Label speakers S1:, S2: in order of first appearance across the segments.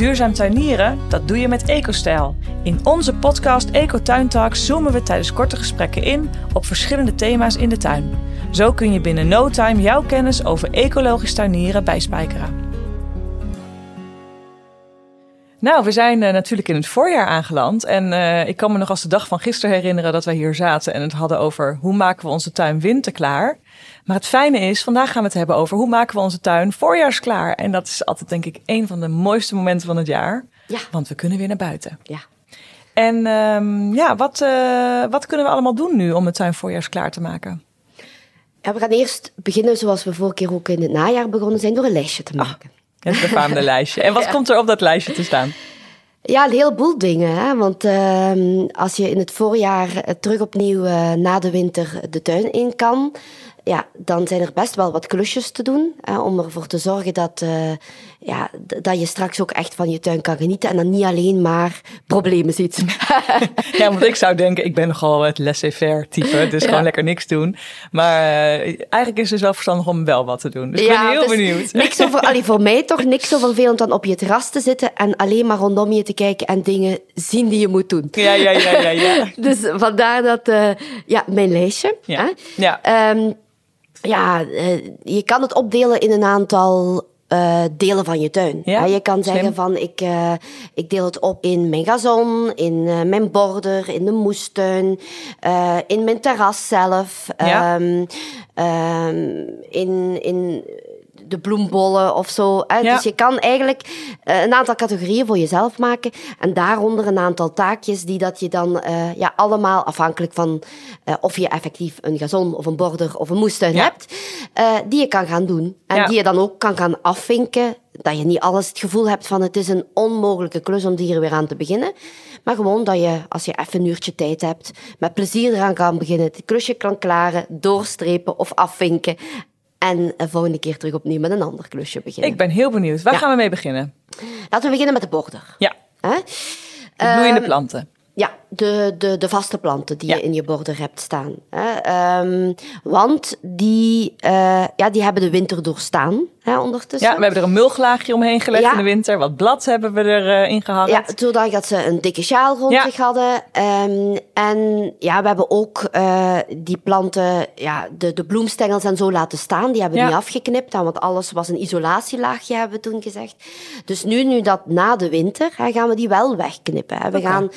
S1: Duurzaam tuinieren, dat doe je met EcoStijl. In onze podcast Ecotuin Talks zoomen we tijdens korte gesprekken in op verschillende thema's in de tuin. Zo kun je binnen no time jouw kennis over ecologisch tuinieren bijspijkeren. Nou, we zijn uh, natuurlijk in het voorjaar aangeland. En uh, ik kan me nog als de dag van gisteren herinneren dat wij hier zaten en het hadden over hoe maken we onze tuin winterklaar. Maar het fijne is, vandaag gaan we het hebben over hoe maken we onze tuin voorjaarsklaar. En dat is altijd denk ik een van de mooiste momenten van het jaar.
S2: Ja.
S1: Want we kunnen weer naar buiten.
S2: Ja.
S1: En um, ja, wat, uh, wat kunnen we allemaal doen nu om de tuin voorjaarsklaar te maken?
S2: Ja, we gaan eerst beginnen zoals we vorige keer ook in het najaar begonnen zijn, door een lijstje te maken.
S1: Ah. Het befaamde lijstje. En wat komt er op dat lijstje te staan?
S2: Ja, een heleboel dingen. Hè? Want uh, als je in het voorjaar terug opnieuw uh, na de winter de tuin in kan, ja, dan zijn er best wel wat klusjes te doen. Hè, om ervoor te zorgen dat, uh, ja, dat je straks ook echt van je tuin kan genieten. En dan niet alleen maar problemen ziet.
S1: ja, want ik zou denken, ik ben nogal het laissez-faire type. Dus ja. gewoon lekker niks doen. Maar uh, eigenlijk is het dus wel verstandig om wel wat te doen. Dus ik ja, ben heel dus benieuwd.
S2: Niks over, allee, voor mij toch niks zo vervelend dan op je terras te zitten. En alleen maar rondom je te kijken en dingen zien die je moet doen.
S1: Ja, ja, ja, ja. ja.
S2: dus vandaar dat, uh, ja, mijn lijstje.
S1: Ja.
S2: Hè?
S1: ja.
S2: Um, ja, uh, je kan het opdelen in een aantal uh, delen van je tuin.
S1: Ja,
S2: je kan zeggen
S1: slim.
S2: van ik, uh, ik deel het op in mijn gazon, in uh, mijn border, in de moestuin, in mijn terras zelf,
S1: Ja.
S2: um, um, in, in de bloembollen of zo. Hè?
S1: Ja.
S2: Dus je kan eigenlijk uh, een aantal categorieën voor jezelf maken en daaronder een aantal taakjes die dat je dan uh, ja, allemaal afhankelijk van uh, of je effectief een gazon of een border of een moestuin
S1: Ja.
S2: hebt, die je kan gaan doen. En
S1: Ja.
S2: die je dan ook kan gaan afvinken. Dat je niet alles het gevoel hebt van het is een onmogelijke klus om hier weer aan te beginnen. Maar gewoon dat je, als je even een uurtje tijd hebt, met plezier eraan kan beginnen. Het klusje kan klaren, doorstrepen of afvinken. En de volgende keer terug opnieuw met een ander klusje beginnen.
S1: Ik ben heel benieuwd. Waar
S2: Ja.
S1: gaan we mee beginnen?
S2: Laten we beginnen met de border.
S1: Ja,
S2: Hè?
S1: de bloeiende
S2: Ehm,
S1: planten.
S2: Ja, de, de, de vaste planten die
S1: Ja.
S2: je in je border hebt staan. Hè? Ehm, want die, eh, ja, die hebben de winter doorstaan hè, ondertussen.
S1: Ja, we hebben er een mulchlaagje omheen gelegd
S2: Ja.
S1: in de winter. Wat blad hebben we erin in gehangen.
S2: Ja, zodat dat ze een dikke sjaal rond
S1: Ja.
S2: zich hadden. Ehm, en ja, we hebben ook eh, die planten, ja, de, de bloemstengels en zo laten staan. Die hebben we niet afgeknipt, want alles was een isolatielaagje, hebben we toen gezegd. Dus nu, nu dat na de winter, hè, gaan we die wel wegknippen. Hè. We gaan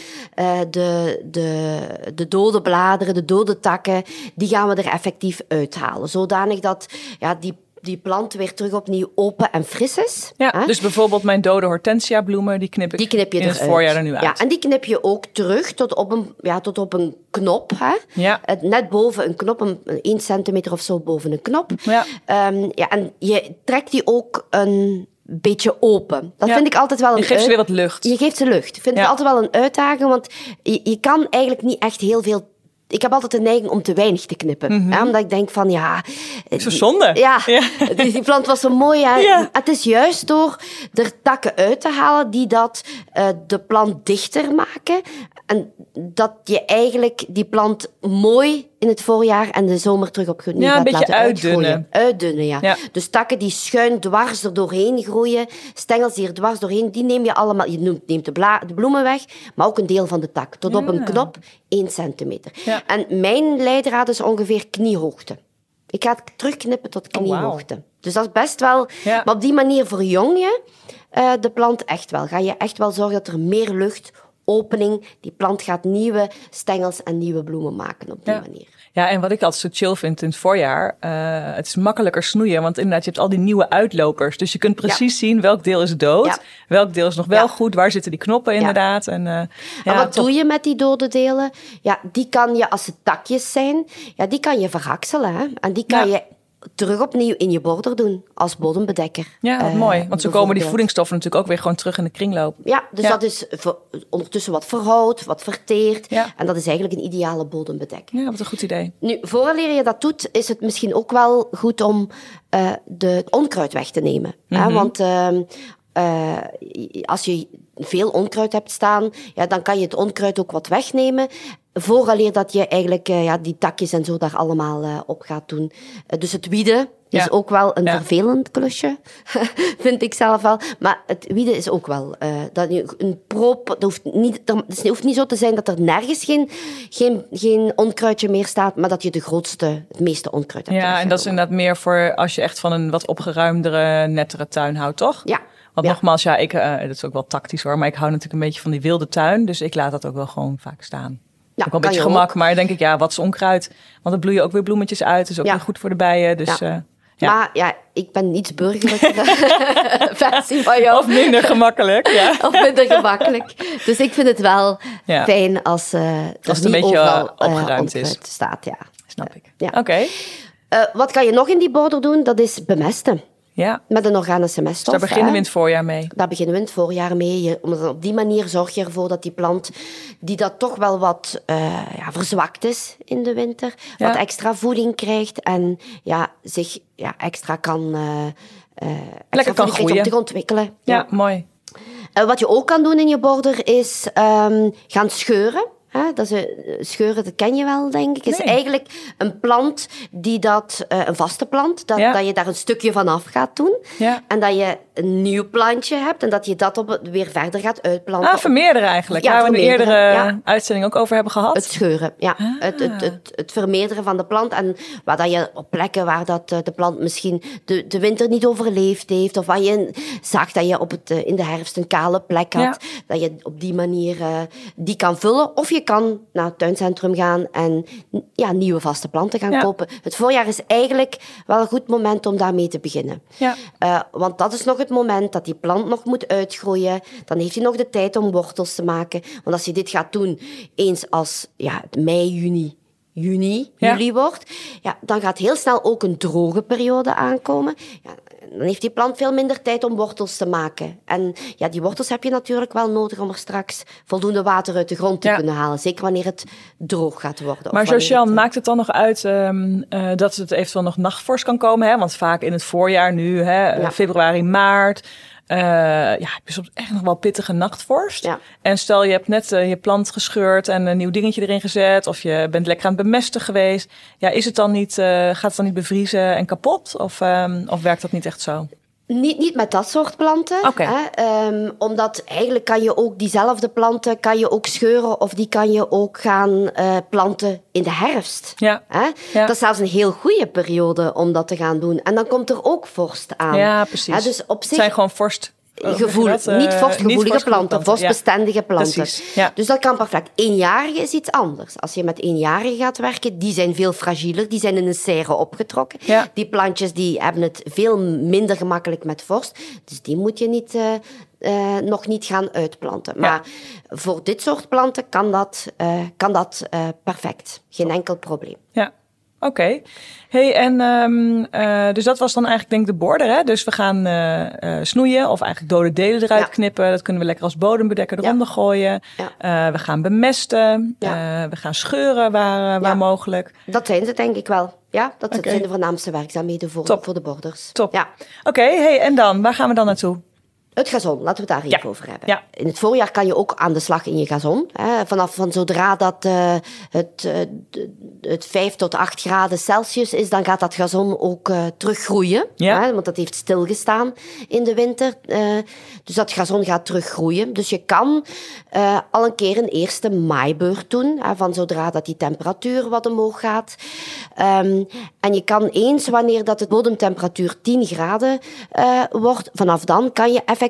S2: eh, de, de, de dode bladeren, de dode takken, die gaan we er effectief uithalen. Zodanig dat ja, die, die plant weer terug opnieuw open en fris is.
S1: Ja,
S2: hè.
S1: dus bijvoorbeeld mijn dode hortensia bloemen, die knip ik
S2: Die knip je
S1: in het voorjaar er nu uit.
S2: Ja, en die knip je ook terug tot op een, ja, tot op een knop. Hè?
S1: Ja.
S2: Net boven een knop, een, een 1 centimeter of zo boven een knop.
S1: Ja.
S2: Ehm, ja, en je trekt die ook een beetje open. Dat
S1: Ja.
S2: vind ik altijd wel een
S1: Je geeft ze weer wat lucht.
S2: Je geeft ze lucht. Ik vind
S1: Ja.
S2: het altijd wel een uitdaging, want je, je kan eigenlijk niet echt heel veel... Ik heb altijd de neiging om te weinig te knippen. hè, omdat ik denk van, ja...
S1: Mhm. Zo zonde.
S2: Ja,
S1: Ja.
S2: Die, die plant was zo mooi. Hè?
S1: Ja.
S2: Het is juist door er takken uit te halen die dat eh, de plant dichter maken. En dat je eigenlijk die plant mooi in het voorjaar en de zomer terug op opnieuw
S1: Ja, een
S2: gaat
S1: beetje
S2: laten
S1: uitdunnen.
S2: uitgroeien. Uitdunnen, ja.
S1: Ja.
S2: Dus takken die schuin dwars er doorheen groeien, stengels die er dwars doorheen, die neem je allemaal. Je noemt- neemt de, bla, de bloemen weg, maar ook een deel van de tak. Tot op een knop, 1 centimeter.
S1: Ja.
S2: En mijn leidraad is ongeveer kniehoogte. Ik ga het terugknippen tot
S1: Oh,
S2: kniehoogte. Dus dat is best wel... Maar op die manier verjong je eh, de plant echt wel. Ga je echt wel zorgen dat er meer lucht, opening... Die plant gaat nieuwe stengels en nieuwe bloemen maken op die
S1: Ja.
S2: manier.
S1: Ja, en wat ik altijd zo chill vind in het voorjaar, eh, het is makkelijker snoeien, want inderdaad, je hebt al die nieuwe uitlopers. Dus je kunt precies zien welk deel is dood,
S2: Ja.
S1: welk deel is nog wel goed, waar zitten die knoppen inderdaad. En, eh,
S2: En wat doe je met die dode delen? Ja, die kan je, als het takjes zijn, ja, die kan je verhakselen. Hè? En die kan je terug opnieuw in je border doen als bodembedekker.
S1: Ja,
S2: Eh,
S1: mooi. Want zo komen die voedingsstoffen natuurlijk ook weer gewoon terug in de kringloop.
S2: Ja, dus
S1: Ja.
S2: dat is ver- ondertussen wat verhoudt, wat verteert.
S1: Ja.
S2: En dat is eigenlijk een ideale bodembedekking.
S1: Ja, wat een goed idee.
S2: Nu, vooraleer je dat doet, is het misschien ook wel goed om eh, de, het onkruid weg te nemen. hè?
S1: Mhm.
S2: Want ehm, eh, als je veel onkruid hebt staan, ja, dan kan je het onkruid ook wat wegnemen. Vooraleer dat je eigenlijk uh, ja, die takjes en zo daar allemaal uh, op gaat doen. Uh, dus het wieden is ook wel een ja. vervelend klusje, vind ik zelf wel. Maar het wieden is ook wel dat je een prop. Dat hoeft niet, het hoeft niet zo te zijn dat er nergens geen, geen, geen onkruidje meer staat, maar dat je de grootste, het meeste onkruid hebt.
S1: Ja, en dat is inderdaad meer voor als je echt van een wat opgeruimdere, nettere tuin houdt, toch?
S2: Ja.
S1: Want nogmaals, ja, ik, uh, dat is ook wel tactisch hoor, maar ik hou natuurlijk een beetje van die wilde tuin. Dus ik laat dat ook wel gewoon vaak staan. Ja, ook wel een beetje gemak, ook. maar denk ik, ja, wat is onkruid? Want dan bloeien ook weer bloemetjes uit, dus ook weer goed voor de bijen. Dus, ja. Uh,
S2: ja. Maar ja, ik ben iets burgerlijker versie van jou.
S1: Of minder gemakkelijk, ja.
S2: of minder gemakkelijk. Dus ik vind het wel fijn als, uh,
S1: als het een beetje opgeruimd is.
S2: staat, ja.
S1: Snap ik. Ja. Oké.
S2: wat kan je nog in die border doen? Dat is bemesten.
S1: Ja.
S2: Met een organische meststof.
S1: Dus daar beginnen we in het voorjaar mee.
S2: Daar beginnen we in het voorjaar mee. op die manier zorg je ervoor dat die plant, die dat toch wel wat uh, ja, verzwakt is in de winter, wat extra voeding krijgt en ja, zich ja, extra kan, uh, uh,
S1: Lekker kan groeien.
S2: om te ontwikkelen.
S1: Ja, ja. mooi.
S2: wat je ook kan doen in je border is um, gaan scheuren. Hè, dat is een, scheuren, dat ken je wel, denk ik. is eigenlijk een plant die dat, uh, een vaste plant, dat, dat je daar een stukje van af gaat doen.
S1: Ja.
S2: En dat je een nieuw plantje hebt en dat je dat op, weer verder gaat uitplanten.
S1: Ah, vermeerderen eigenlijk. Ja, waar we een eerdere uitzending ook over hebben gehad.
S2: Het scheuren, ja. Ah. Het, het, het, het, vermeerderen van de plant. En waar dat je op plekken waar dat, eh, de plant misschien de, de winter niet overleefd heeft, of waar je zag dat je op het, eh, in de herfst een kale plek had, dat je op die manier uh, die kan vullen. Of je kan naar het tuincentrum gaan en ja, nieuwe vaste planten gaan kopen. Het voorjaar is eigenlijk wel een goed moment om daarmee te beginnen.
S1: Ja.
S2: Uh, want dat is nog het moment dat die plant nog moet uitgroeien. Dan heeft hij nog de tijd om wortels te maken. Want als je dit gaat doen eens als ja, mei, juni, juni, juli wordt, ja, dan gaat heel snel ook een droge periode aankomen. Ja, dan heeft die plant veel minder tijd om wortels te maken. En ja, die wortels heb je natuurlijk wel nodig om er straks voldoende water uit de grond te kunnen halen. Zeker wanneer het droog gaat worden.
S1: Maar Josian, het... maakt het dan nog uit um, uh, dat het eventueel nog nachtvorst kan komen? Hè? Want vaak in het voorjaar nu, hè, ja. februari, maart... Uh, ja, heb je soms echt nog wel pittige nachtvorst.
S2: Ja.
S1: En stel je hebt net uh, je plant gescheurd en een nieuw dingetje erin gezet. Of je bent lekker aan het bemesten geweest. Ja, is het dan niet, uh, gaat het dan niet bevriezen en kapot? Of, um, of werkt dat niet echt zo?
S2: Niet, niet met dat soort planten.
S1: Okay.
S2: Hè? Um, omdat eigenlijk kan je ook diezelfde planten kan je ook scheuren of die kan je ook gaan uh, planten in de herfst.
S1: Ja.
S2: Hè?
S1: Ja.
S2: Dat is zelfs een heel goede periode om dat te gaan doen. En dan komt er ook vorst aan.
S1: Ja, precies.
S2: Hè? Dus op zich...
S1: Het zijn gewoon vorst
S2: gevoel,
S1: dat, uh,
S2: niet vorstgevoelige
S1: niet
S2: planten, vorstbestendige planten.
S1: Ja.
S2: Dus dat kan perfect. Eenjarige is iets anders. Als je met eenjarigen gaat werken, die zijn veel fragieler, die zijn in een serre opgetrokken.
S1: Ja.
S2: Die plantjes die hebben het veel minder gemakkelijk met vorst. Dus die moet je niet, uh, uh, nog niet gaan uitplanten. Maar voor dit soort planten kan dat, kan dat perfect. Geen enkel probleem.
S1: Ja. Oké. Okay. Hey, en um, uh, dus dat was dan eigenlijk denk ik de border. Hè? Dus we gaan uh, uh, snoeien of eigenlijk dode delen eruit
S2: ja.
S1: knippen. Dat kunnen we lekker als bodembedekker eronder
S2: ja.
S1: gooien.
S2: Ja.
S1: we gaan bemesten. we gaan scheuren waar, waar mogelijk.
S2: Dat zijn ze denk ik wel. Ja, dat okay. zijn de voornaamste werkzaamheden voor,
S1: Top.
S2: voor de borders.
S1: Top.
S2: Ja.
S1: Oké, okay, hey, en dan? Waar gaan we dan naartoe?
S2: Het gazon, laten we het daar even
S1: ja.
S2: over hebben.
S1: Ja.
S2: In het voorjaar kan je ook aan de slag in je gazon. Hè. Vanaf van zodra dat uh, het, uh, het 5 tot 8 graden Celsius is, dan gaat dat gazon ook uh, teruggroeien.
S1: Ja.
S2: Hè, want dat heeft stilgestaan in de winter. dus dat gazon gaat teruggroeien. Dus je kan al een keer een eerste maaibeurt doen. Hè, van zodra dat die temperatuur wat omhoog gaat. Um, en je kan eens, wanneer dat de bodemtemperatuur 10 graden wordt, vanaf dan kan je effectief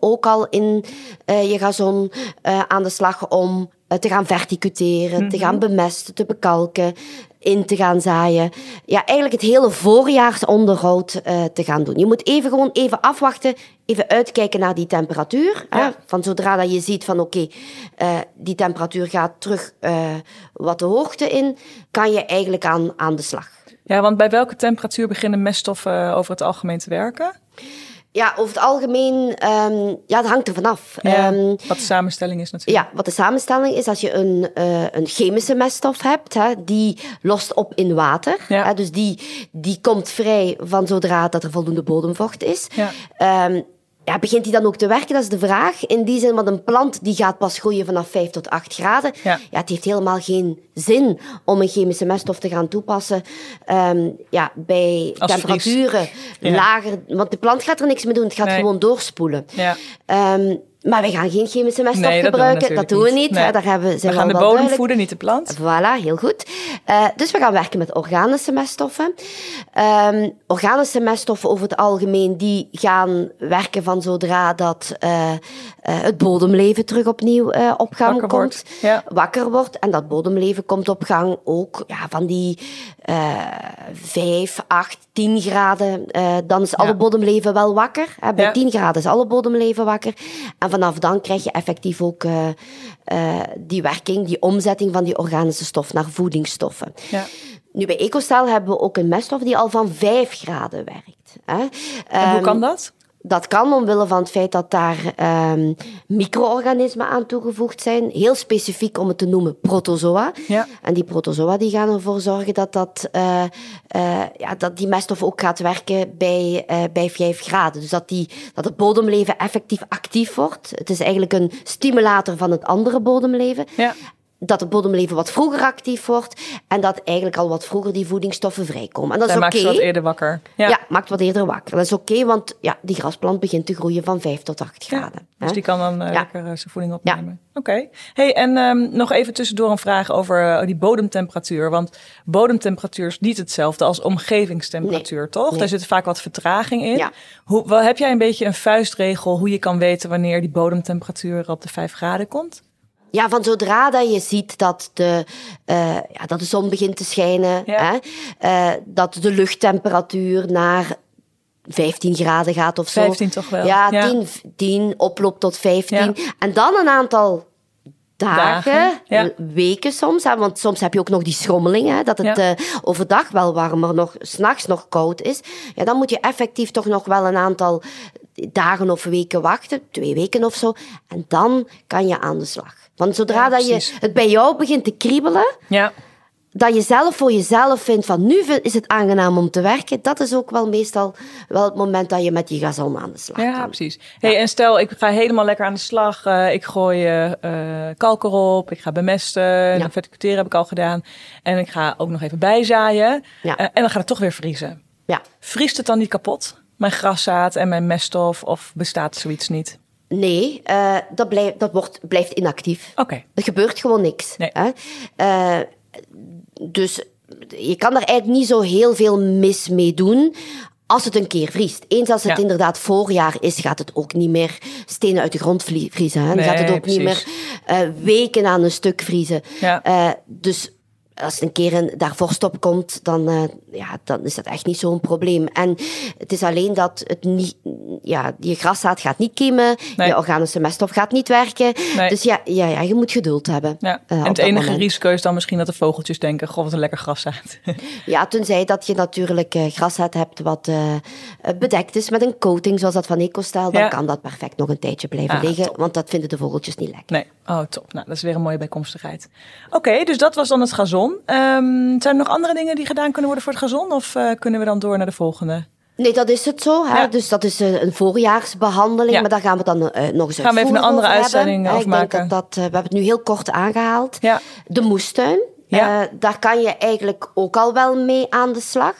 S2: ook al in uh, je gazon uh, aan de slag om uh, te gaan verticuteren, mm -hmm. te gaan bemesten, te bekalken, in te gaan zaaien. Ja, eigenlijk het hele voorjaarsonderhoud te gaan doen. Je moet even gewoon even afwachten, even uitkijken naar die temperatuur.
S1: Ja.
S2: Hè? Van zodra dat je ziet van oké, okay, die temperatuur gaat terug wat de hoogte in, kan je eigenlijk aan, aan de slag.
S1: Ja, want bij welke temperatuur beginnen meststoffen over het algemeen te werken?
S2: Ja, over het algemeen, um, ja, het hangt er vanaf.
S1: Ja,
S2: um,
S1: wat de samenstelling is natuurlijk.
S2: Ja, wat de samenstelling is, als je een, uh, een chemische meststof hebt, hè, die lost op in water.
S1: Ja.
S2: Hè, dus die, die komt vrij van zodra dat er voldoende bodemvocht is.
S1: Ja.
S2: Um, ja, begint die dan ook te werken? Dat is de vraag. In die zin, want een plant die gaat pas groeien vanaf 5 tot 8 graden.
S1: Ja.
S2: Ja, het heeft helemaal geen zin om een chemische meststof te gaan toepassen ehm, ja, bij
S1: Als
S2: temperaturen
S1: Ja.
S2: lager. Want de plant gaat er niks mee doen, het gaat
S1: Nee.
S2: gewoon doorspoelen.
S1: Ja.
S2: Ehm, maar wij gaan geen chemische meststof
S1: Nee, dat doen we
S2: gebruiken. Dat doen we niet.
S1: Nee.
S2: Daar hebben, zijn
S1: We gaan de bodem
S2: duidelijk.
S1: voeden, niet de plant.
S2: Voilà, heel goed. Eh, dus we gaan werken met organische meststoffen. Ehm, organische meststoffen over het algemeen, die gaan werken van zodra dat eh, eh, het bodemleven terug opnieuw op gang komt.
S1: wordt, ja.
S2: Wakker wordt. En dat bodemleven komt op gang ook ja, van die eh 5, 8, 10 graden. Eh, dan is alle
S1: Ja.
S2: bodemleven wel wakker. Hè. Bij
S1: Ja.
S2: 10 graden is alle bodemleven wakker. En vanaf dan krijg je effectief ook eh, die werking, die omzetting van die organische stof naar voedingsstoffen.
S1: Ja.
S2: Nu, bij EcoStyle hebben we ook een meststof die al van 5 graden werkt. Hè.
S1: En hoe
S2: Ehm,
S1: kan dat?
S2: Dat kan omwille van het feit dat daar ehm, micro-organismen aan toegevoegd zijn. Heel specifiek om het te noemen protozoa.
S1: Ja.
S2: En die protozoa die gaan ervoor zorgen dat, dat, eh, eh, ja, dat die meststof ook gaat werken bij, eh, bij 5 graden. Dus dat, die, dat het bodemleven effectief actief wordt. Het is eigenlijk een stimulator van het andere bodemleven
S1: Ja.
S2: Dat het bodemleven wat vroeger actief wordt en dat eigenlijk al wat vroeger die voedingsstoffen vrijkomen. En dat is
S1: maakt ze wat eerder wakker.
S2: Ja.
S1: Ja.
S2: maakt wat eerder wakker. Dat is oké, want ja, die grasplant begint te groeien van 5 tot 8
S1: Ja,
S2: graden.
S1: Dus
S2: hè.
S1: die kan dan
S2: Ja.
S1: lekker eh, zijn voeding opnemen. Oké. Hey, en ehm, nog even tussendoor een vraag over eh, die bodemtemperatuur. Want bodemtemperatuur is niet hetzelfde als omgevingstemperatuur,
S2: Nee.
S1: toch?
S2: Nee.
S1: Daar zit vaak wat vertraging in.
S2: Ja.
S1: Hoe, wel, heb jij een beetje een vuistregel hoe je kan weten wanneer die bodemtemperatuur op de 5 graden komt?
S2: Ja, van zodra dat je ziet dat de, eh, ja, dat de zon begint te schijnen,
S1: Ja.
S2: hè, eh, dat de luchttemperatuur naar 15 graden gaat of zo.
S1: 15 toch wel?
S2: Ja,
S1: Ja.
S2: 10, 10 oploopt tot 15.
S1: Ja.
S2: En dan een aantal dagen,
S1: Dagen, ja.
S2: weken soms. Hè, want soms heb je ook nog die schommelingen, hè, dat het eh, overdag wel warmer, nog s'nachts nog koud is. Ja, dan moet je effectief toch nog wel een aantal dagen of weken wachten, twee weken of zo. En dan kan je aan de slag. Want zodra
S1: Ja,
S2: dat je het bij jou begint te kriebelen,
S1: Ja.
S2: dat je zelf voor jezelf vindt van nu is het aangenaam om te werken, dat is ook wel meestal wel het moment dat je met die gazon aan de slag
S1: Ja,
S2: kan.
S1: precies. Hey, en stel, ik ga helemaal lekker aan de slag. eh, ik gooi eh eh, kalk erop. Ik ga bemesten. Ja. Verticuteren heb ik al gedaan. En ik ga ook nog even bijzaaien.
S2: Ja.
S1: En dan gaat het toch weer vriezen.
S2: Ja.
S1: Vriest het dan niet kapot? Mijn graszaad en mijn meststof? Of bestaat zoiets niet?
S2: Nee, eh, dat, blijft, dat wordt, blijft inactief.
S1: Oké.
S2: Er gebeurt gewoon niks.
S1: Nee.
S2: Hè? Eh, dus je kan er eigenlijk niet zo heel veel mis mee doen. Als het een keer vriest. Eens als het
S1: Ja.
S2: inderdaad voorjaar is, gaat het ook niet meer stenen uit de grond vriezen. Hè? Dan
S1: Nee,
S2: gaat het ook niet meer eh, weken aan een stuk vriezen.
S1: Ja.
S2: Dus als een keer een, daar vorst op komt, dan, eh, ja, dan is dat echt niet zo'n probleem. En het is alleen dat het niet, ja, je graszaad gaat niet kiemen,
S1: Nee.
S2: je organische meststof gaat niet werken.
S1: Nee.
S2: Dus ja, ja, ja, je moet geduld hebben.
S1: Ja.
S2: eh,
S1: en het enige
S2: moment.
S1: risico is dan misschien dat de vogeltjes denken... Goh, wat een lekker graszaad.
S2: Ja, tenzij dat je natuurlijk eh, graszaad hebt wat bedekt is met een coating, zoals dat van EcoStyle, dan
S1: Ja.
S2: kan dat perfect nog een tijdje blijven
S1: Ah,
S2: liggen,
S1: top.
S2: want dat vinden de vogeltjes niet lekker.
S1: Nee, oh top. Nou, dat is weer een mooie bijkomstigheid. Oké, dus dat was dan het gazon. Ehm, zijn er nog andere dingen die gedaan kunnen worden voor het gazon? Of eh, kunnen we dan door naar de volgende?
S2: Nee, dat is het zo. Hè?
S1: Ja.
S2: Dus dat is eh, een voorjaarsbehandeling,
S1: Ja.
S2: maar daar gaan we dan eh, nog eens
S1: Gaan we even een andere uitzending
S2: hebben.
S1: over
S2: Ik denk dat, dat, we hebben het nu heel kort aangehaald.
S1: Ja.
S2: De moestuin,
S1: Ja.
S2: daar kan je eigenlijk ook al wel mee aan de slag.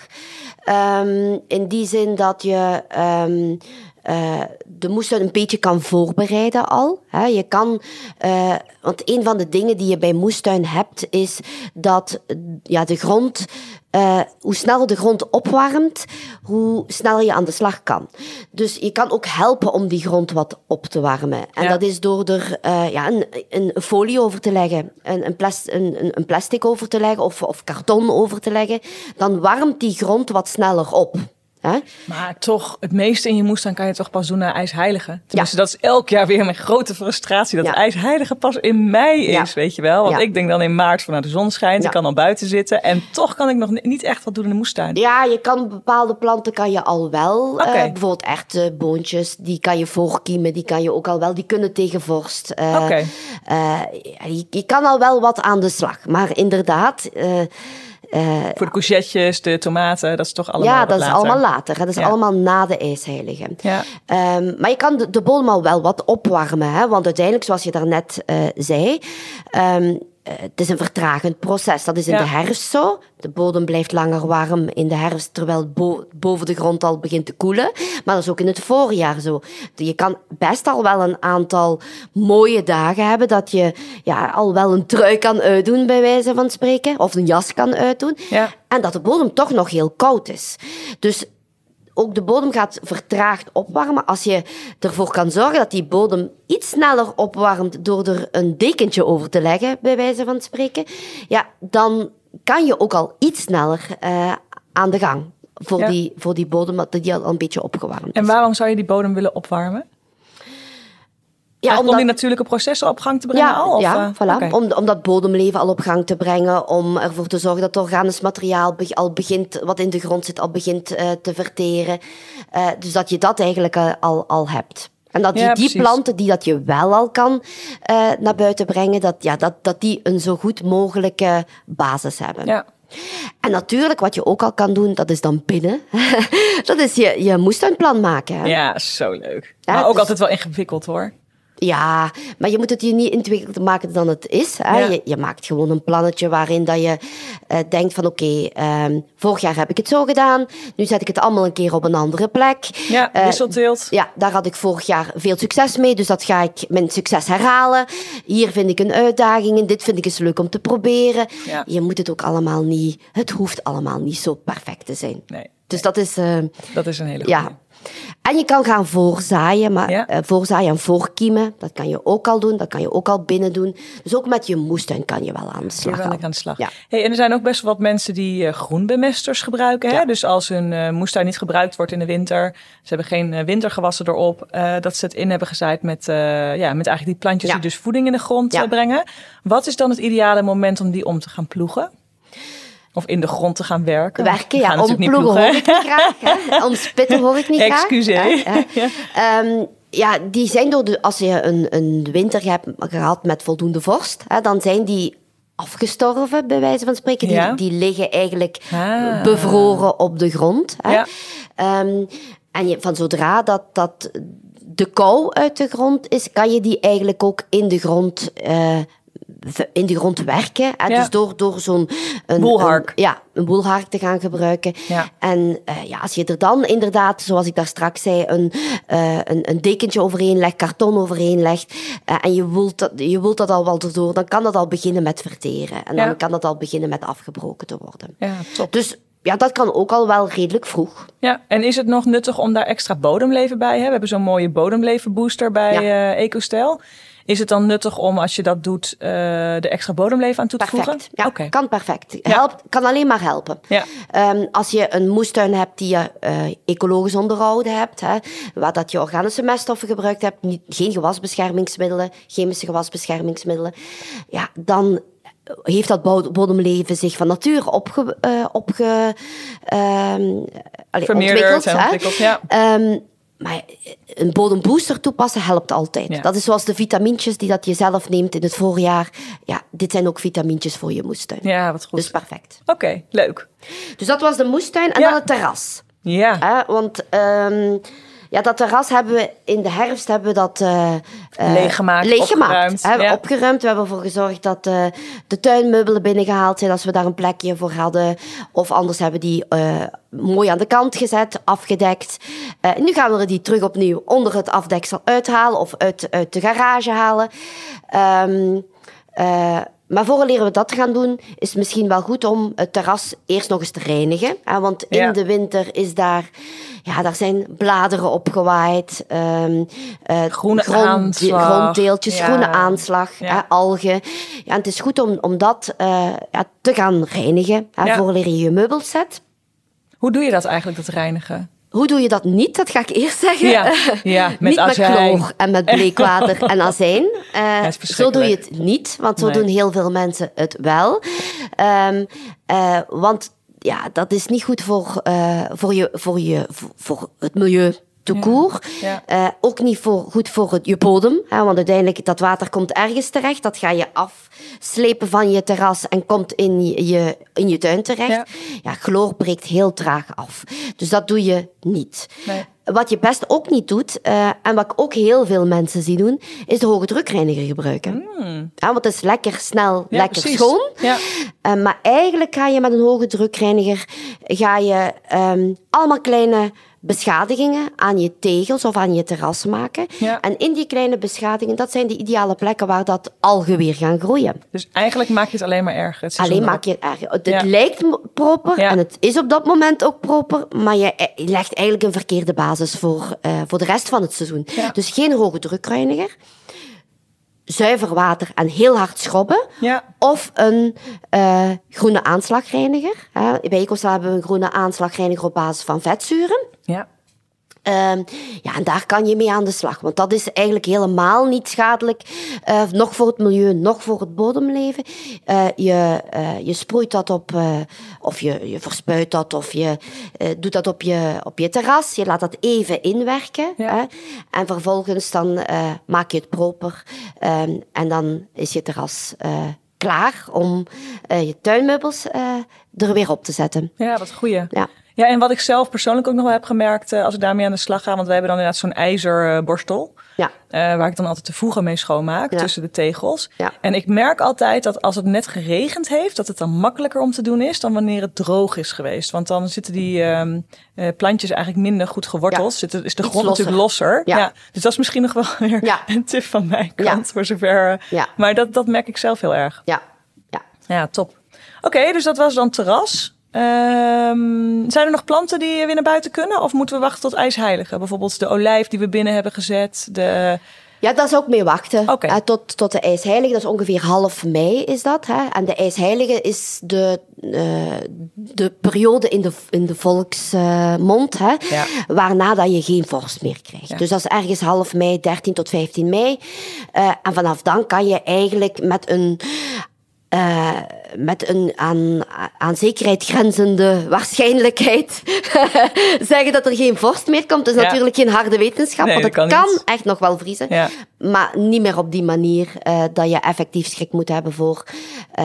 S2: Ehm, in die zin dat je ehm, eh, de moestuin een beetje kan voorbereiden al. Hè. Je kan, eh, want een van de dingen die je bij moestuin hebt, is dat ja, de grond, eh, hoe sneller de grond opwarmt, hoe sneller je aan de slag kan. Dus je kan ook helpen om die grond wat op te warmen. En
S1: Ja.
S2: dat is door er ja, een, een folie over te leggen, een, een, plas, een, een- een plastic over te leggen of, of karton over te leggen. Dan warmt die grond wat sneller op. Hè?
S1: Maar toch, het meeste in je moestuin kan je toch pas doen naar ijsheilige. Tenminste, dat is elk jaar weer mijn grote frustratie. Dat
S2: Ja.
S1: ijsheilige pas in mei is,
S2: Ja.
S1: weet je wel. Want ik denk dan in maart van nou, de zon schijnt. Ik kan al buiten zitten. En toch kan ik nog ni- niet echt wat doen in de moestuin.
S2: Ja, je kan bepaalde planten kan je al wel. Eh, bijvoorbeeld erwtenboontjes, die kan je voorkiemen, die kan je ook al wel. Die kunnen tegen vorst. Eh,
S1: Oké.
S2: eh, je, je kan al wel wat aan de slag. Maar inderdaad, eh,
S1: Voor de courgettes, de tomaten, dat is toch allemaal
S2: Ja, dat is
S1: later.
S2: allemaal later. Dat is
S1: Ja.
S2: allemaal na de ijsheilige.
S1: Ja.
S2: Ehm, maar je kan de, de wel wat opwarmen. Hè? Want uiteindelijk, zoals je daarnet eh zei... ehm, eh, het is een vertragend proces. Dat is in
S1: Ja.
S2: de herfst zo. De bodem blijft langer warm in de herfst, terwijl het bo- boven de grond al begint te koelen. Maar dat is ook in het voorjaar zo. Je kan best al wel een aantal mooie dagen hebben dat je ja, al wel een trui kan uitdoen, bij wijze van spreken. Of een jas kan uitdoen.
S1: Ja.
S2: En dat de bodem toch nog heel koud is. Dus ook de bodem gaat vertraagd opwarmen. Als je ervoor kan zorgen dat die bodem iets sneller opwarmt door er een dekentje over te leggen, bij wijze van spreken, ja, dan kan je ook al iets sneller eh, aan de gang voor,
S1: Ja.
S2: die, voor die bodem, dat die al een beetje opgewarmd
S1: En
S2: is.
S1: waarom zou je die bodem willen opwarmen?
S2: Ja,
S1: om die natuurlijke processen op gang te brengen
S2: Ja,
S1: al? Of,
S2: ja
S1: eh,
S2: voilà. om, om dat bodemleven al op gang te brengen, om ervoor te zorgen dat het organisch materiaal be- al begint, wat in de grond zit, al begint eh, te verteren. Eh, dus dat je dat eigenlijk al, al hebt. En dat
S1: Ja,
S2: die
S1: precies.
S2: planten die dat je wel al kan naar buiten brengen, dat, ja, dat, dat die een zo goed mogelijke basis hebben.
S1: Ja.
S2: En natuurlijk, wat je ook al kan doen, dat is dan binnen. dat is je, je moestuinplan maken. hè.
S1: ja, zo leuk.
S2: Ja,
S1: maar ook
S2: dus-
S1: altijd wel ingewikkeld hoor.
S2: Ja, maar je moet het je niet ingewikkelder maken dan het is. Hè?
S1: Ja.
S2: Je, je maakt gewoon een plannetje waarin dat je eh, denkt van oké, ehm, vorig jaar heb ik het zo gedaan. Nu zet ik het allemaal een keer op een andere plek.
S1: Ja,
S2: Eh,
S1: wisselteelt.
S2: ja, daar had ik vorig jaar veel succes mee, dus dat ga ik mijn succes herhalen. Hier vind ik een uitdaging en dit vind ik eens leuk om te proberen.
S1: Ja.
S2: Je moet het ook allemaal niet, het hoeft allemaal niet zo perfect te zijn.
S1: Nee,
S2: Dus dat is... eh,
S1: dat is een hele goede.
S2: ja. En je kan gaan voorzaaien, maar
S1: Ja.
S2: eh, voorzaaien en voorkiemen, dat kan je ook al doen, dat kan je ook al binnen doen. Dus ook met je moestuin kan je wel aan de slag
S1: ik
S2: gaan.
S1: aan de slag.
S2: Ja.
S1: Hey, en er zijn ook best wel wat mensen die eh, groenbemesters gebruiken. Hè?
S2: Ja.
S1: Dus als hun eh, moestuin niet gebruikt wordt in de winter, ze hebben geen wintergewassen erop, dat ze het in hebben gezaaid met, ja, met eigenlijk die plantjes die dus voeding in de grond brengen. Wat is dan het ideale moment om die om te gaan ploegen? Of in de grond te gaan werken?
S2: Werken, ja,
S1: niet
S2: omploegen hoor
S1: ploegen,
S2: ik niet graag. Hè? Omspitten hoor ik niet graag.
S1: Excuseer. Ja.
S2: Ehm, ja, die zijn door de, als je een, een winter hebt gehad met voldoende vorst, hè, dan zijn die afgestorven, bij wijze van spreken. Die,
S1: Ja.
S2: die liggen eigenlijk
S1: Ah.
S2: bevroren op de grond. Hè.
S1: Ja.
S2: Ehm, en je, van zodra dat, dat de kou uit de grond is, kan je die eigenlijk ook in de grond, eh, in de grond werken. Hè.
S1: Ja.
S2: Dus door, door zo'n... een-
S1: Woelhark.
S2: een- ja, een woelhark te gaan gebruiken.
S1: Ja.
S2: En eh, ja, als je er dan inderdaad, zoals ik daar straks zei, een, eh, een, een dekentje overheen legt, karton overheen legt, eh, en je woelt, dat, je woelt dat al wel erdoor, dan kan dat al beginnen met verteren. En
S1: Ja.
S2: dan kan dat al beginnen met afgebroken te worden.
S1: Ja, top.
S2: Dus ja, dat kan ook al wel redelijk vroeg.
S1: Ja, en is het nog nuttig om daar extra bodemleven bij te hebben? We hebben zo'n mooie bodemlevenbooster bij
S2: Ja.
S1: EcoStijl. Is het dan nuttig om, als je dat doet, eh, de extra bodemleven aan toe te
S2: Perfect.
S1: voegen?
S2: Ja, kan perfect. Helpt, kan alleen maar helpen.
S1: Ja.
S2: Ehm, als je een moestuin hebt die je eh, ecologisch onderhouden hebt, hè, waar dat je organische meststoffen gebruikt hebt, niet, geen gewasbeschermingsmiddelen, chemische gewasbeschermingsmiddelen, ja, dan heeft dat bod- bodemleven zich van nature opge, opge, allee,
S1: Vermeerderd
S2: ontwikkeld.
S1: en
S2: hè.
S1: ontwikkeld, ja.
S2: Ehm, maar een bodembooster toepassen helpt altijd.
S1: Ja.
S2: Dat is zoals de vitamintjes die dat je zelf neemt in het voorjaar. Ja, dit zijn ook vitamintjes voor je moestuin.
S1: Ja, wat goed.
S2: Dus perfect.
S1: Oké, leuk.
S2: Dus dat was de moestuin en
S1: Ja.
S2: dan het terras.
S1: Ja,
S2: Hè? Want ehm, ja, dat terras hebben we in de herfst hebben we dat eh,
S1: Leeggemaakt,
S2: leeggemaakt,
S1: opgeruimd, ja.
S2: opgeruimd. We hebben ervoor gezorgd dat eh, de tuinmeubelen binnengehaald zijn als we daar een plekje voor hadden. Of anders hebben we die mooi aan de kant gezet, afgedekt. Nu gaan we die terug opnieuw onder het afdeksel uithalen of uit, uit de garage halen. Ehm, eh, maar voor we dat gaan doen, is het misschien wel goed om het terras eerst nog eens te reinigen. Hè, want in
S1: Ja.
S2: de winter is daar, ja, daar zijn bladeren opgewaaid, ehm, eh,
S1: Groene
S2: grond-
S1: aanslag.
S2: gronddeeltjes,
S1: Ja.
S2: groene aanslag,
S1: Ja.
S2: hè, algen. Ja, en het is goed om, om dat eh, ja, te gaan reinigen, hè, voor je je meubels zet.
S1: hoe doe je dat eigenlijk, dat reinigen?
S2: Hoe doe je dat niet? Dat ga ik eerst zeggen.
S1: Ja, ja, met
S2: niet
S1: azijn.
S2: met chloor en met bleekwater en azijn. Eh, zo doe je het niet, want zo
S1: Nee.
S2: doen heel veel mensen het wel. Ehm, eh, want ja, dat is niet goed voor, eh, voor, je, voor, je, voor het milieu. Te koer.
S1: Ja.
S2: Eh, ook niet voor, goed voor het, je bodem, hè, want uiteindelijk dat water komt ergens terecht. Dat ga je afslepen van je terras en komt in je, in je tuin terecht.
S1: Ja.
S2: Ja. chloor breekt heel traag af. Dus dat doe je niet.
S1: Nee.
S2: Wat je best ook niet doet, eh, en wat ik ook heel veel mensen zie doen, is de hoge drukreiniger gebruiken. Ja, want het is lekker snel.
S1: Ja,
S2: lekker
S1: precies.
S2: schoon.
S1: Ja.
S2: Eh, maar eigenlijk ga je met een hoge drukreiniger ga je, ehm, allemaal kleine beschadigingen aan je tegels of aan je terras maken.
S1: Ja.
S2: En in die kleine beschadigingen, dat zijn de ideale plekken waar dat algen weer gaan groeien.
S1: Dus eigenlijk maak je het alleen maar erger. het
S2: Alleen maak je het erger. Het
S1: Ja.
S2: lijkt proper
S1: Ja.
S2: en het is op dat moment ook proper, maar je eh, legt eigenlijk een verkeerde basis voor, eh, voor de rest van het seizoen. Dus geen hoge drukreiniger, zuiver water en heel hard schrobben.
S1: Ja.
S2: Of een eh, groene aanslagreiniger. Bij Ecostal hebben we een groene aanslagreiniger op basis van vetzuren.
S1: Ja.
S2: Ehm, ja, en daar kan je mee aan de slag. Want dat is eigenlijk helemaal niet schadelijk. eh, nog voor het milieu, nog voor het bodemleven. Eh, je, eh, je sproeit dat op, of je, je verspuit dat, of je doet dat op je, op je terras. Je laat dat even inwerken.
S1: Ja.
S2: Hè? En vervolgens dan maak je het proper. Ehm, en dan is je terras klaar om je tuinmeubels er weer op te zetten.
S1: Ja, wat goeie.
S2: Ja.
S1: Ja, en wat ik zelf persoonlijk ook nog wel heb gemerkt eh, als ik daarmee aan de slag ga, want wij hebben dan inderdaad zo'n ijzerborstel.
S2: Ja.
S1: eh, waar ik dan altijd de voegen mee schoonmaak
S2: Ja.
S1: tussen de tegels.
S2: Ja.
S1: En ik merk altijd dat als het net geregend heeft, dat het dan makkelijker om te doen is dan wanneer het droog is geweest. Want dan zitten die ehm, eh, plantjes eigenlijk minder goed geworteld. Zitten, is de
S2: Iets
S1: grond natuurlijk losser.
S2: Ja.
S1: Dus dat is misschien nog wel weer een tip van mijn kant voor zover. eh,
S2: Ja.
S1: Maar dat, dat merk ik zelf heel erg.
S2: Ja, ja.
S1: Ja, top. Oké, dus dat was dan terras. Ehm, zijn er nog planten die weer naar buiten kunnen? Of moeten we wachten tot ijsheilige? Bijvoorbeeld de olijf die we binnen hebben gezet. De...
S2: Ja, dat is ook mee wachten. Eh, tot, tot de ijsheilige, dat is ongeveer half mei is dat. Hè? En de ijsheilige is de, eh, de periode in de, in de volksmond, hè?
S1: Ja.
S2: waarna dat je geen vorst meer krijgt.
S1: Ja.
S2: Dus dat is ergens half mei, 13 tot 15 mei. Eh, en vanaf dan kan je eigenlijk met een met een aan, aan zekerheid grenzende waarschijnlijkheid zeggen dat er geen vorst meer komt. Dat is
S1: Ja.
S2: natuurlijk geen harde wetenschap,
S1: Nee,
S2: want het kan, echt nog wel vriezen.
S1: Ja.
S2: Maar niet meer op die manier eh, dat je effectief schrik moet hebben voor. eh,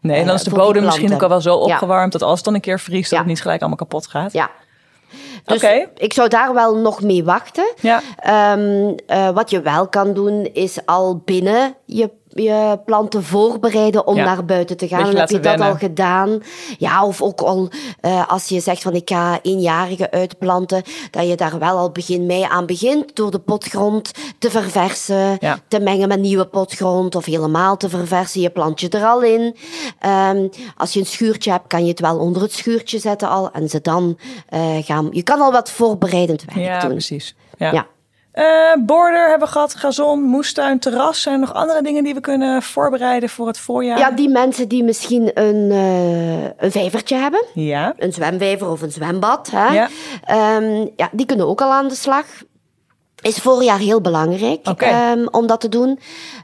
S1: Nee,
S2: eh,
S1: dan is de
S2: voor die
S1: bodem misschien ook al wel zo
S2: Ja.
S1: opgewarmd dat als het dan een keer vriest, dat het niet gelijk allemaal kapot gaat.
S2: Ja. Dus ik zou daar wel nog mee wachten.
S1: Ja.
S2: Ehm, eh, wat je wel kan doen, is al binnen je, je planten voorbereiden om
S1: Ja.
S2: naar buiten te gaan. Heb je dat al gedaan. Ja, of ook al eh, als je zegt van ik ga eenjarige uitplanten, dat je daar wel al begin mei aan begint door de potgrond te verversen,
S1: Ja.
S2: te mengen met nieuwe potgrond of helemaal te verversen. Je plant je er al in. Ehm, als je een schuurtje hebt, kan je het wel onder het schuurtje zetten al en ze dan eh, gaan. Je kan al wat voorbereidend werk
S1: Ja,
S2: doen.
S1: precies. Ja.
S2: Ja.
S1: Eh, border hebben we gehad, gazon, moestuin, terras. Zijn er nog andere dingen die we kunnen voorbereiden voor het voorjaar?
S2: Ja, die mensen die misschien een, eh, een vijvertje hebben,
S1: Ja.
S2: een zwemvijver of een zwembad, hè,
S1: Ja.
S2: Ehm, ja, die kunnen ook al aan de slag. Is voorjaar heel belangrijk ehm, om dat te doen.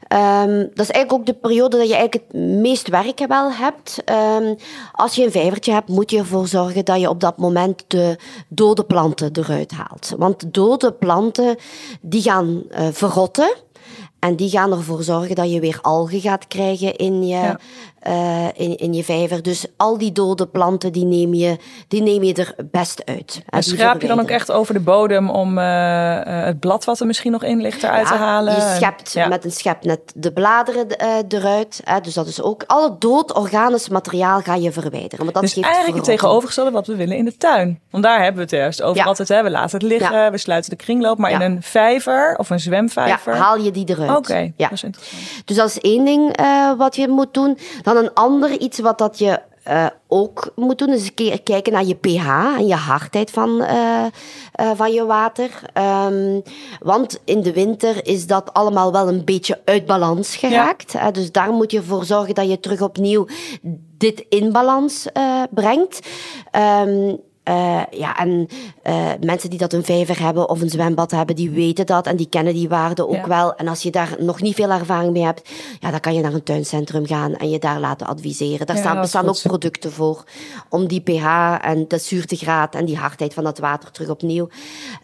S2: Ehm, dat is eigenlijk ook de periode dat je eigenlijk het meest werk wel hebt. Ehm, als je een vijvertje hebt, moet je ervoor zorgen dat je op dat moment de dode planten eruit haalt. Want dode planten die gaan eh, verrotten. En die gaan ervoor zorgen dat je weer algen gaat krijgen in je,
S1: Ja.
S2: Eh, in, in je vijver. Dus al die dode planten, die neem je, die neem je er best uit.
S1: En schraap je dan ook echt over de bodem om eh, eh, het blad wat er misschien nog in ligt eruit te halen?
S2: Je schept
S1: Ja.
S2: met een schep net de bladeren eruit. Dus dat is ook... Alle dood organisch materiaal ga je verwijderen. Want dat
S1: Dus
S2: geeft
S1: eigenlijk het tegenovergestelde wat we willen in de tuin. Want daar hebben we het juist over.
S2: Ja.
S1: Altijd, hè, we laten het liggen, we sluiten de kringloop. Maar in een vijver of een zwemvijver...
S2: haal je die eruit.
S1: Oké,
S2: Ja.
S1: dat is interessant.
S2: Dus dat is één ding wat je moet doen. Dan een ander iets wat dat je eh, ook moet doen, is een keer kijken naar je pH en je hardheid van, eh, eh, van je water. Ehm, want in de winter is dat allemaal wel een beetje uit balans geraakt. dus daar moet je voor zorgen dat je terug opnieuw dit in balans brengt. Ehm, Uh, ja, en uh, mensen die dat een vijver hebben of een zwembad hebben, die weten dat en die kennen die waarden ook ja. wel. En als je daar nog niet veel ervaring mee hebt, ja, dan kan je naar een tuincentrum gaan en je daar laten adviseren. Daar ja, staan, bestaan ook producten voor om die pH en de zuurtegraad en die hardheid van dat water terug opnieuw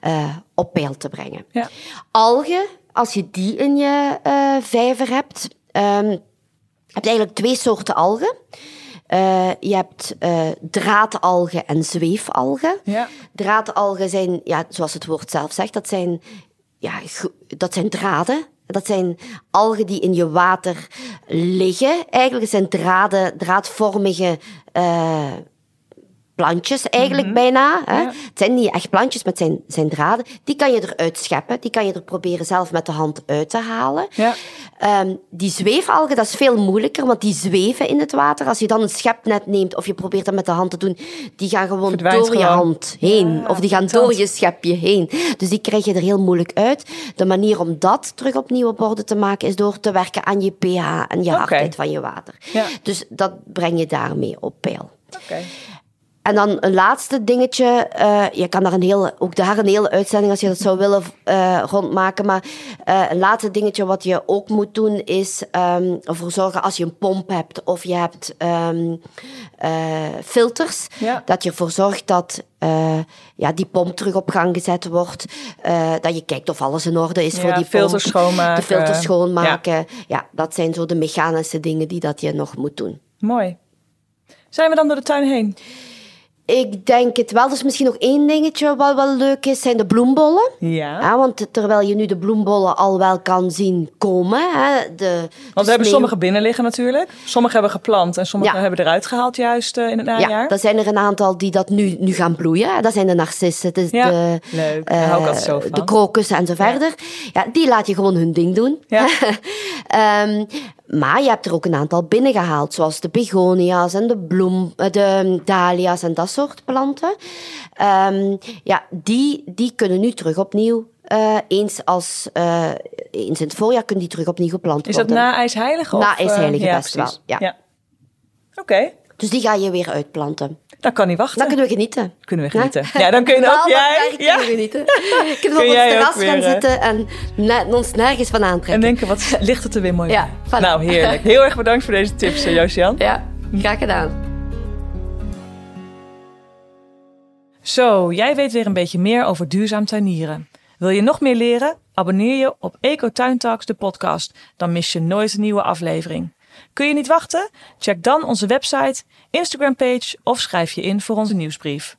S2: uh, op peil te brengen. Ja. Algen, als je die in je vijver hebt, um, heb je eigenlijk twee soorten algen. Uh, je hebt uh, draadalgen en zweefalgen. Ja. Draadalgen zijn, ja, zoals het woord zelf zegt, dat zijn, ja, dat zijn draden. Dat zijn algen die in je water liggen. Eigenlijk zijn draden, draadvormige uh, plantjes eigenlijk mm -hmm. bijna. Hè. Ja. Het zijn niet echt plantjes, maar het zijn, zijn draden. Die kan je eruit scheppen. Die kan je er proberen zelf met de hand uit te halen. Ja. Um, die zweefalgen, dat is veel moeilijker, want die zweven in het water. Als je dan een schepnet neemt of je probeert dat met de hand te doen, die gaan gewoon Verdwijnt door gewoon. je hand heen. Ja, of die gaan door je schepje heen. Dus die krijg je er heel moeilijk uit. De manier om dat terug opnieuw op orde te maken is door te werken aan je pH en je okay. hardheid van je water. Ja. Dus dat breng je daarmee op peil. Okay. En dan een laatste dingetje. Uh, je kan daar een hele, ook daar een hele uitzending als je dat zou willen uh, rondmaken. Maar uh, een laatste dingetje wat je ook moet doen is um, ervoor zorgen als je een pomp hebt of je hebt um, filters. Ja. Dat je ervoor zorgt dat ja, die pomp terug op gang gezet wordt. dat je kijkt of alles in orde is ja, voor die
S1: filters
S2: pomp.
S1: schoonmaken.
S2: De filters schoonmaken. Ja. ja, dat zijn zo de mechanische dingen die dat je nog moet doen.
S1: Mooi. Zijn we dan door de tuin heen?
S2: Ik denk het wel. Dus misschien nog één dingetje wat wel leuk is, zijn de bloembollen. Ja. ja want terwijl je nu de bloembollen al wel kan zien komen. Hè, de,
S1: want we hebben sommige binnen liggen natuurlijk. Sommige hebben geplant en sommige ja. hebben eruit gehaald juist uh, in het najaar.
S2: Ja, er zijn er een aantal die dat nu, nu gaan bloeien. Dat zijn de narcissen, de,
S1: ja, de, leuk. Uh, hou ik zo van.
S2: de krokussen en zo verder. Ja, die laat je gewoon hun ding doen. Ja. um, Maar je hebt er ook een aantal binnengehaald, zoals de begonia's en de bloem, eh, de dahlia's en dat soort planten. Um, ja, die, die kunnen nu terug opnieuw uh, eens, als, uh, eens in het voorjaar kunnen die terug opnieuw geplant worden.
S1: Is dat na IJsheilige?
S2: Na IJsheilige uh, best ja, wel, ja. ja.
S1: Oké. Okay.
S2: Dus die ga je weer uitplanten.
S1: Dat kan niet wachten.
S2: Dan kunnen we genieten.
S1: Kunnen we genieten. Ja, ja dan kun je ook jij.
S2: Ja, kunnen we genieten. Kunnen we op het terras gaan zitten en ons nergens van aantrekken.
S1: En denken, wat ligt het er weer mooi ja, bij. Nou, heerlijk. Heel erg bedankt voor deze tips, eh, Josian.
S2: Ja, graag gedaan.
S1: Zo, jij weet weer een beetje meer over duurzaam tuinieren. Wil je nog meer leren? Abonneer je op Eco Talks, de podcast. Dan mis je nooit een nieuwe aflevering. Kun je niet wachten? Check dan onze website, Instagram page of schrijf je in voor onze nieuwsbrief.